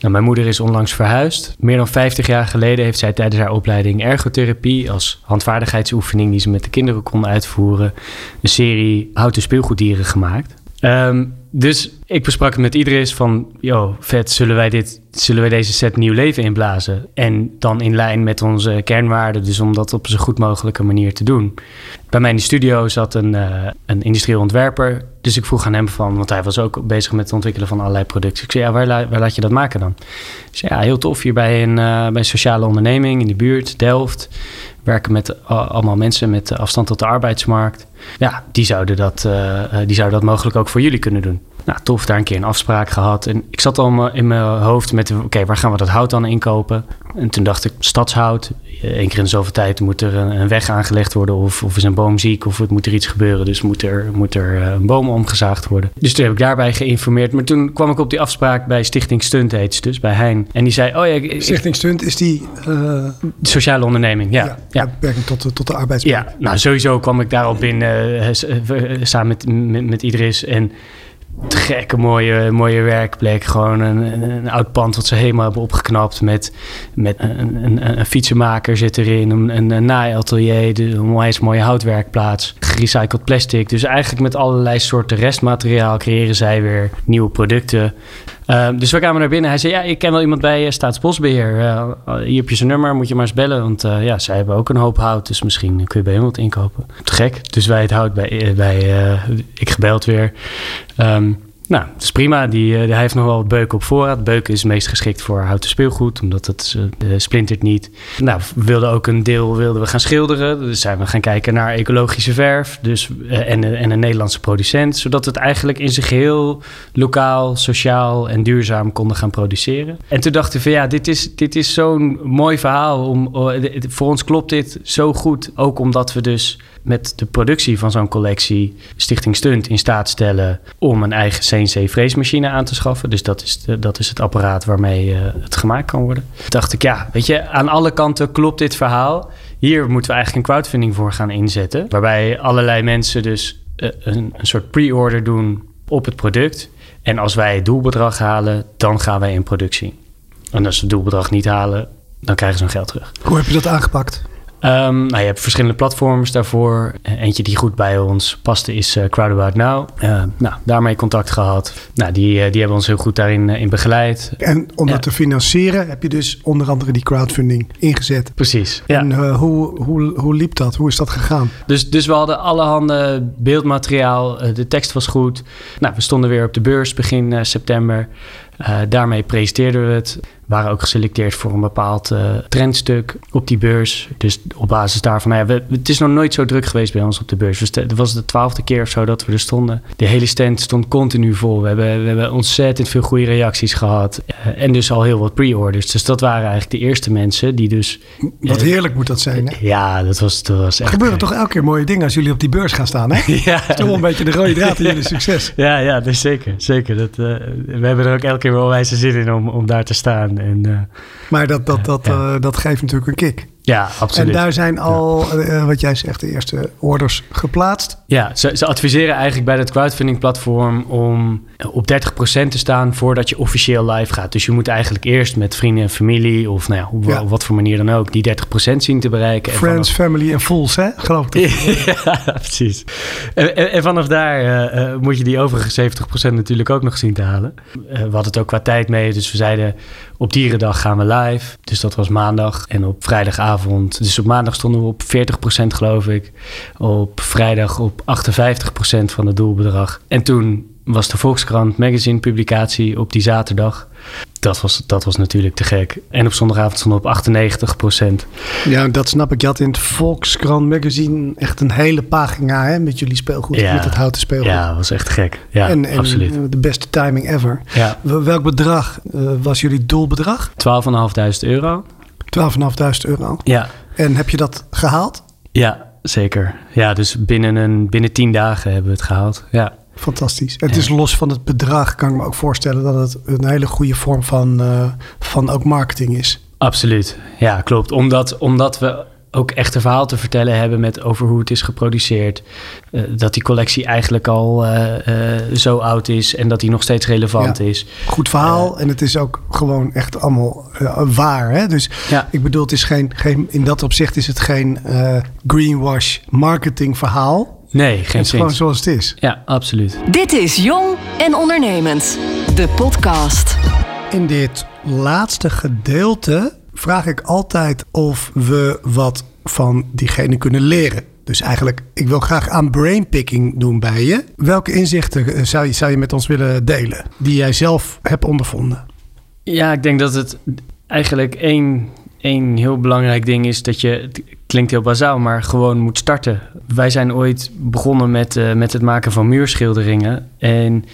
nou, mijn moeder is onlangs verhuisd. Meer dan 50 jaar geleden heeft zij tijdens haar opleiding ergotherapie als handvaardigheidsoefening die ze met de kinderen kon uitvoeren, een serie houten speelgoeddieren gemaakt. Um, dus ik besprak het met Idris van, yo, vet, zullen wij, dit, zullen wij deze set nieuw leven inblazen? En dan in lijn met onze kernwaarden, dus om dat op zo goed mogelijke manier te doen. Bij mij in de studio zat een, uh, een industrieel ontwerper, dus ik vroeg aan hem van, want hij was ook bezig met het ontwikkelen van allerlei producten. Ik zei, ja, waar, laat je dat maken dan? Zei, ja, heel tof, hier bij een, uh, bij een sociale onderneming in de buurt, Delft. Werken met uh, allemaal mensen met afstand tot de arbeidsmarkt. Ja, die zouden, dat, die zouden dat mogelijk ook voor jullie kunnen doen. Nou, tof, daar een keer een afspraak gehad. En ik zat al in mijn hoofd met, oké, waar gaan we dat hout dan inkopen? En toen dacht ik, stadshout. Eén keer in zoveel tijd moet er een, weg aangelegd worden... of, of is een boom ziek of het moet er iets gebeuren. Dus moet er, moet er een boom omgezaagd worden. Dus toen heb ik daarbij geïnformeerd. Maar toen kwam ik op die afspraak bij Stichting Stunt, heet dus, bij Hein. En die zei, oh ja... Ik, Stichting Stunt is die... Uh... Sociale onderneming, ja. ja, ja. Betrekking tot, de, tot de arbeidsmarkt. Ja, nou sowieso kwam ik daarop binnen uh, samen met, met, met Idris en gekke mooie, mooie werkplek. Gewoon een, een, een, oud pand wat ze helemaal hebben opgeknapt. Met, met een, een, een fietsenmaker zit erin. Een, een, naaiatelier. Een mooie, mooie houtwerkplaats. Gerecycled plastic. Dus eigenlijk met allerlei soorten restmateriaal creëren zij weer nieuwe producten. Uh, dus we kwamen naar binnen. Hij zei, ja, ik ken wel iemand bij uh, Staatsbosbeheer. Uh, hier heb je zijn nummer, moet je maar eens bellen. Want ja, zij hebben ook een hoop hout. Dus misschien kun je bij hem wat inkopen. Te gek. Dus wij het hout bij, bij ik gebeld weer. Um, nou, dat is prima. Die, hij heeft nog wel wat beuken op voorraad. Beuken is meest geschikt voor houten speelgoed, omdat het uh, splintert niet. Nou, we wilden ook een deel wilden we gaan schilderen. Dus zijn we gaan kijken naar ecologische verf dus, uh, en, en een Nederlandse producent. Zodat we het eigenlijk in zijn geheel lokaal, sociaal en duurzaam konden gaan produceren. En toen dachten we van ja, dit is, dit is zo'n mooi verhaal. Om, voor ons klopt dit zo goed. Ook omdat we dus met de productie van zo'n collectie Stichting Stunt in staat stellen om een eigen CNC-freesmachine aan te schaffen. Dus dat is, dat is het apparaat waarmee uh, het gemaakt kan worden. Dacht ik, ja, weet je, aan alle kanten klopt dit verhaal. Hier moeten we eigenlijk een crowdfunding voor gaan inzetten. Waarbij allerlei mensen dus uh, een, een soort pre-order doen op het product. En als wij het doelbedrag halen, dan gaan wij in productie. En als we het doelbedrag niet halen, dan krijgen ze hun geld terug. Hoe heb je dat aangepakt? Um, nou, je hebt verschillende platforms daarvoor. Eentje die goed bij ons paste is uh, Crowdabout Now. Uh, nou, daarmee contact gehad. Nou, die, uh, die hebben ons heel goed daarin in begeleid. En om dat te financieren heb je dus onder andere die crowdfunding ingezet. Precies. En hoe, hoe, hoe liep dat? Hoe is dat gegaan? Dus, dus we hadden allerhande beeldmateriaal. de tekst was goed. Nou, we stonden weer op de beurs begin september. Daarmee presenteerden we het. Waren ook geselecteerd voor een bepaald uh, trendstuk op die beurs. Dus op basis daarvan, nou ja, we, het is nog nooit zo druk geweest bij ons op de beurs. Het was de twaalfde keer of zo dat we er stonden. De hele stand stond continu vol. We hebben, we hebben ontzettend veel goede reacties gehad. Uh, en dus al heel wat pre-orders. Dus dat waren eigenlijk de eerste mensen die dus... Wat heerlijk moet dat zijn, hè? Ja, dat was, dat was echt... Er gebeuren toch elke keer mooie dingen als jullie op die beurs gaan staan, hè? ja. Dat is toch wel een beetje de rode draad in jullie succes. Ja, ja, dus zeker. zeker. Dat, we hebben er ook elke keer wel wijze zin in om, om daar te staan. En, uh, maar dat, dat, dat, ja. uh, dat geeft natuurlijk een kick. Ja, absoluut. En daar zijn al, ja. uh, wat jij zegt, de eerste orders geplaatst. Ja, ze, ze adviseren eigenlijk bij dat crowdfunding platform om op 30% te staan voordat je officieel live gaat. Dus je moet eigenlijk eerst met vrienden en familie of nou ja, op, ja. op wat voor manier dan ook die 30% zien te bereiken. Friends, vanaf... family en fools, hè? Geloof ik. ja, precies. En, en, en vanaf daar uh, moet je die overige 70% natuurlijk ook nog zien te halen. Uh, we hadden het ook qua tijd mee, dus we zeiden op dierendag gaan we live. Dus dat was maandag. En op vrijdagavond, dus op maandag stonden we op 40% geloof ik. Op vrijdag op 58% van het doelbedrag. En toen was de Volkskrant magazine publicatie op die zaterdag. Dat was, dat was natuurlijk te gek. En op zondagavond stond op 98 procent. Ja, dat snap ik. Je had in het Volkskrant magazine echt een hele pagina hè, met jullie speelgoed. Ja. Met het houten speelgoed. Ja, dat was echt gek. Ja, en, en absoluut. de beste timing ever. Ja. Wel- Welk bedrag eh, was jullie doelbedrag? 12.500 euro. 12.500 euro. Ja, En heb je dat gehaald? ja, zeker. Ja, dus binnen, een, binnen 10 dagen hebben we het gehaald. Ja. Fantastisch. Het is los van het bedrag, kan ik me ook voorstellen dat het een hele goede vorm van, eh, van ook marketing is. Absoluut, ja, klopt. Omdat, omdat we ook echt een verhaal te vertellen hebben met over hoe het is geproduceerd. Eh, dat die collectie eigenlijk al eh, eh, zo oud is en dat die nog steeds relevant Ja. is. Goed verhaal en het is ook gewoon echt allemaal waar. Hè? Dus Ja. ik bedoel, het is geen, geen, in dat opzicht is het geen eh, greenwash marketing verhaal. Nee, Het geen is gewoon zin. zoals het is. Ja, absoluut. Dit is Jong en Ondernemend, de podcast. In dit laatste gedeelte vraag ik altijd of we wat van diegene kunnen leren. Dus eigenlijk, ik wil graag aan brainpicking doen bij je. Welke inzichten eh, zou je, zou je met ons willen delen die jij zelf hebt ondervonden? Ja, ik denk dat het eigenlijk één, één heel belangrijk ding is dat je, het klinkt heel bazaal, maar gewoon moet starten. Wij zijn ooit begonnen met, eh, met het maken van muurschilderingen. En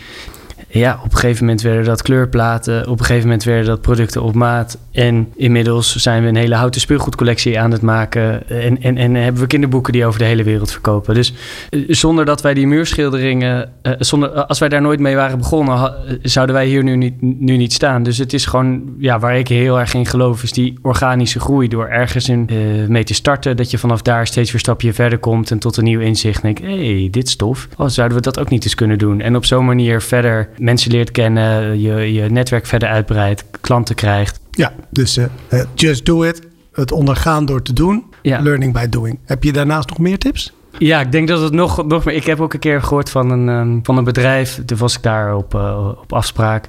ja, op een gegeven moment werden dat kleurplaten, op een gegeven moment werden dat producten op maat. En inmiddels zijn we een hele houten speelgoedcollectie aan het maken. En, en, en hebben we kinderboeken die over de hele wereld verkopen. Dus eh, zonder dat wij die muurschilderingen, eh, zonder, als wij daar nooit mee waren begonnen, zouden wij hier nu niet, nu niet staan. Dus het is gewoon, ja, waar ik heel erg in geloof, is die organische groei. Door ergens in, eh, mee te starten, dat je vanaf daar steeds weer stapje verder komt en tot een nieuw inzicht. En denk, hé, hey, dit stof, oh, zouden we dat ook niet eens kunnen doen? En op zo'n manier verder mensen leert kennen, je, je netwerk verder uitbreidt, klanten krijgt. Ja, dus eh, eh, just do it. Het ondergaan door te doen. Ja. Learning by doing. Heb je daarnaast nog meer tips? Ja, ik denk dat het nog, nog meer. Ik heb ook een keer gehoord van een, ehm, van een bedrijf. Toen was ik daar op, eh, op afspraak.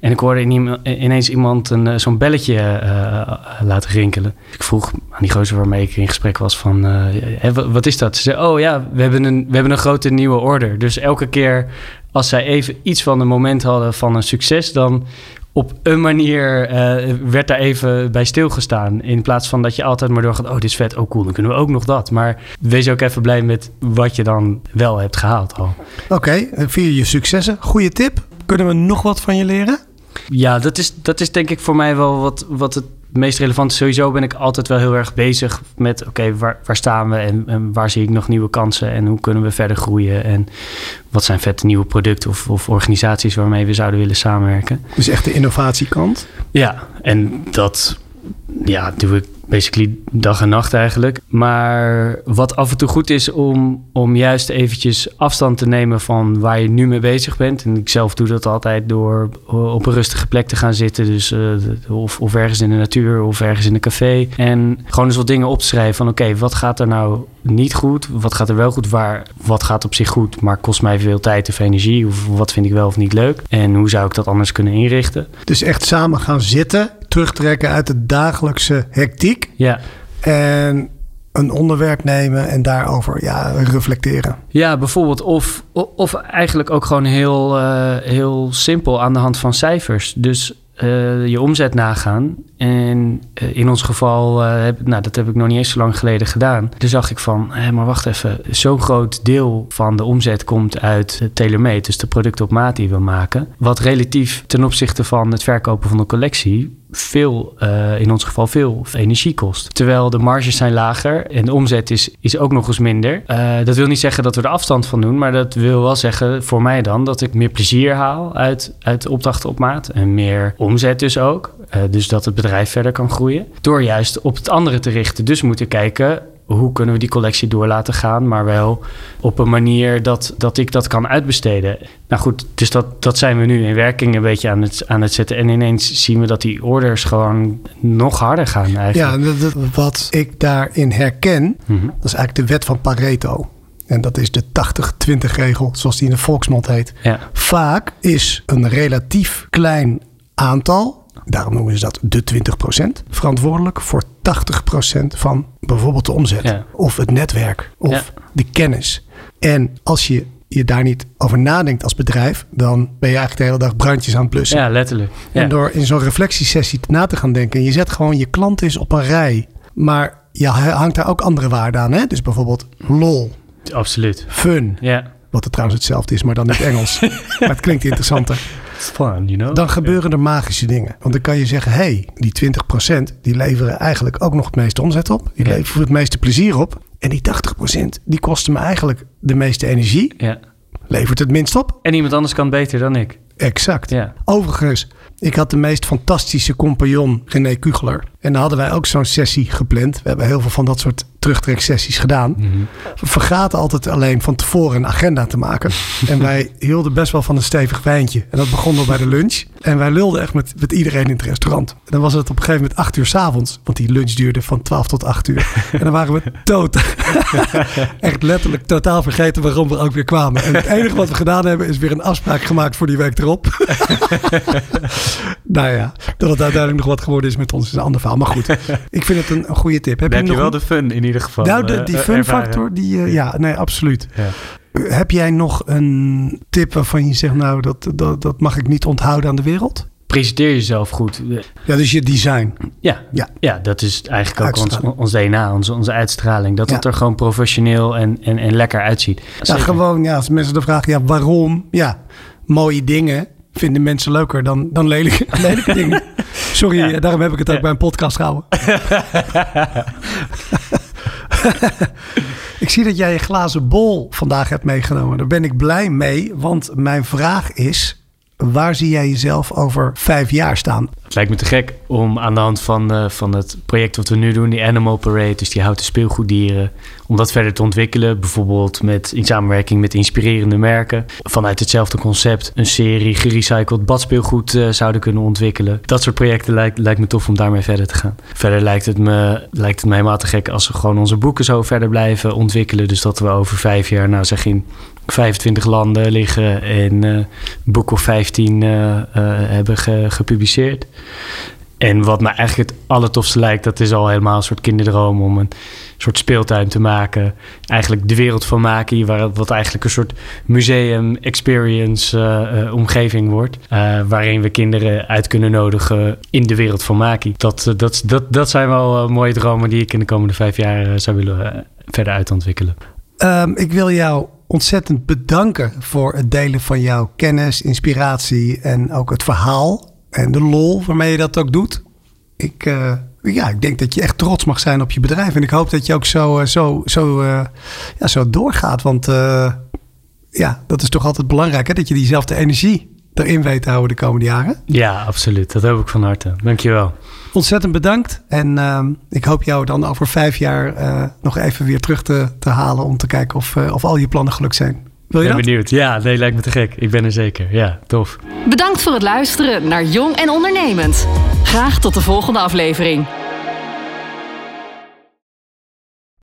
En ik hoorde ineens iemand een, eh, zo'n belletje eh, laten rinkelen. Ik vroeg aan die gozer waarmee ik in gesprek was van... wat is dat? Ze zei, oh ja, we hebben, een, we hebben een grote nieuwe order. Dus elke keer als zij even iets van een moment hadden van een succes... dan op een manier eh, werd daar even bij stilgestaan. In plaats van dat je altijd maar doorgaat... oh, dit is vet, oh cool, dan kunnen we ook nog dat. Maar wees ook even blij met wat je dan wel hebt gehaald al. Oké, eh, vier je successen. Goeie tip. Kunnen we nog wat van je leren? Ja, dat is, dat is denk ik voor mij wel wat, wat het meest relevant is. Sowieso ben ik altijd wel heel erg bezig met... oké, waar, waar staan we en, en waar zie ik nog nieuwe kansen... en hoe kunnen we verder groeien... en wat zijn vette nieuwe producten of, of organisaties... waarmee we zouden willen samenwerken. Dus echt de innovatiekant. Ja, en dat ja, doe ik basically dag en nacht eigenlijk. Maar wat af en toe goed is om, om juist eventjes afstand te nemen van waar je nu mee bezig bent. En ik zelf doe dat altijd door op een rustige plek te gaan zitten. Dus uh, of, of ergens in de natuur of ergens in een café. En gewoon eens wat dingen op te schrijven van oké, wat gaat er nou niet goed? Wat gaat er wel goed? Waar, wat gaat op zich goed, maar kost mij veel tijd of energie? Of wat vind ik wel of niet leuk? En hoe zou ik dat anders kunnen inrichten? Dus echt samen gaan zitten, terugtrekken uit de dagelijkse hectiek. Ja. En een onderwerp nemen en daarover ja, reflecteren. Ja, bijvoorbeeld. Of, of eigenlijk ook gewoon heel, uh, heel simpel aan de hand van cijfers. Dus uh, je omzet nagaan. En uh, in ons geval, heb, nou, dat heb ik nog niet eens zo lang geleden gedaan. Toen zag ik van, hé, maar wacht even. Zo'n groot deel van de omzet komt uit TaylorMade. Dus de producten op maat die we maken. Wat relatief ten opzichte van het verkopen van de collectie veel, uh, in ons geval veel energie kost. Terwijl de marges zijn lager en de omzet is, is ook nog eens minder. Uh, dat wil niet zeggen dat we er afstand van doen, maar dat wil wel zeggen voor mij dan dat ik meer plezier haal uit, uit opdrachten op maat en meer omzet dus ook. Uh, dus dat het bedrijf verder kan groeien. Door juist op het andere te richten. Dus moeten kijken hoe kunnen we die collectie door laten gaan, maar wel op een manier dat, dat ik dat kan uitbesteden. Nou goed, dus dat, dat zijn we nu in werking een beetje aan het, aan het zetten. En ineens zien we dat die orders gewoon nog harder gaan eigenlijk. Ja, dat, dat, wat ik daarin herken, mm-hmm. dat is eigenlijk de wet van Pareto. En dat is de 80-20 regel, zoals die in de volksmond heet. Ja. Vaak is een relatief klein aantal daarom noemen ze dat de 20%, verantwoordelijk voor 80% van bijvoorbeeld de omzet. Ja. Of het netwerk, of Ja. de kennis. En als je je daar niet over nadenkt als bedrijf, dan ben je eigenlijk de hele dag brandjes aan het blussen. Ja, letterlijk. Ja. En door in zo'n reflectiesessie na te gaan denken, je zet gewoon je klant eens op een rij, maar je hangt daar ook andere waarden aan. Hè? Dus bijvoorbeeld lol, Absoluut. fun, Ja. wat het trouwens hetzelfde is, maar dan in het Engels. maar het klinkt interessanter. It's fun, you know? Dan gebeuren er magische dingen. Want dan kan je zeggen, hé, hey, die 20% die leveren eigenlijk ook nog het meeste omzet op. Die leveren het meeste plezier op. En die 80% die kosten me eigenlijk de meeste energie. Ja. Levert het minst op. En iemand anders kan beter dan ik. Exact. Ja. Overigens, ik had de meest fantastische compagnon, René Kugeler. En dan hadden wij ook zo'n sessie gepland. We hebben heel veel van dat soort terugtreksessies gedaan. We vergaten altijd alleen van tevoren een agenda te maken. en wij hielden best wel van een stevig wijntje. En dat begon al bij de lunch. En wij lulden echt met, met iedereen in het restaurant. En dan was het op een gegeven moment acht uur s'avonds. Want die lunch duurde van 12 tot 8 uur. en dan waren we totaal, echt letterlijk totaal vergeten waarom we ook weer kwamen. En het enige wat we gedaan hebben is weer een afspraak gemaakt voor die week erop. nou ja, dat het uiteindelijk nog wat geworden is met ons is een ander verhaal. Maar goed, ik vind het een, een goede tip. Dan heb je nog wel een- de fun in ieder geval. nou, de, eh, die eh, fun ervaren. factor, die, eh, ja, nee, absoluut. Ja. Heb jij nog een tip waarvan je zegt, nou, dat, dat, dat mag ik niet onthouden aan de wereld? Presenteer jezelf goed. Ja, dus je design. Ja, Ja. ja. dat is eigenlijk ook ons, ons DNA, onze, onze uitstraling. Dat Ja. het er gewoon professioneel en, en, en lekker uitziet. Ja, Zeker. gewoon, ja, als mensen dan vragen, ja, waarom? Ja, mooie dingen vinden mensen leuker dan, dan lelijke, lelijke dingen. Sorry, Ja. daarom heb ik het ook Ja. bij een podcast gehouden. ik zie dat jij je glazen bol vandaag hebt meegenomen. Daar ben ik blij mee, want mijn vraag is... Waar zie jij jezelf over vijf jaar staan? Het lijkt me te gek om aan de hand van, eh, van het project wat we nu doen, die Animal Parade, dus die houten speelgoeddieren, om dat verder te ontwikkelen. Bijvoorbeeld met, in samenwerking met inspirerende merken. Vanuit hetzelfde concept een serie gerecycled badspeelgoed eh, zouden kunnen ontwikkelen. Dat soort projecten lijkt, lijkt me tof om daarmee verder te gaan. Verder lijkt het, me, lijkt het me helemaal te gek als we gewoon onze boeken zo verder blijven ontwikkelen. Dus dat we over vijf jaar, nou zeg in 25 landen liggen en eh, een boek of 15 eh, eh, hebben ge- gepubliceerd. En wat me eigenlijk het allertofste lijkt, dat is al helemaal een soort kinderdroom om een soort speeltuin te maken. Eigenlijk de wereld van maken, waar, wat eigenlijk een soort museum experience eh, eh, omgeving wordt. eh, waarin we kinderen uit kunnen nodigen in de wereld van Maki. Dat, dat, dat, dat zijn wel mooie dromen die ik in de komende vijf jaar zou willen verder uitontwikkelen. Ehm, ik wil jou ontzettend bedanken voor het delen van jouw kennis, inspiratie en ook het verhaal en de lol waarmee je dat ook doet. Ik, eh, ja, ik denk dat je echt trots mag zijn op je bedrijf en ik hoop dat je ook zo, eh, zo, zo, eh, ja, zo doorgaat. Want ja, dat is toch altijd belangrijk hè? dat je diezelfde energie erin weet te houden de komende jaren. Ja, absoluut. Dat hoop ik van harte. Dankjewel. Ontzettend bedankt en ehm, ik hoop jou dan over vijf jaar nog even weer terug te, te halen om te kijken of, of al je plannen gelukt zijn. Wil je ben dat? benieuwd. Ja, nee, lijkt me te gek. Ik ben er zeker. Ja, tof. Bedankt voor het luisteren naar Jong en Ondernemend. Graag tot de volgende aflevering.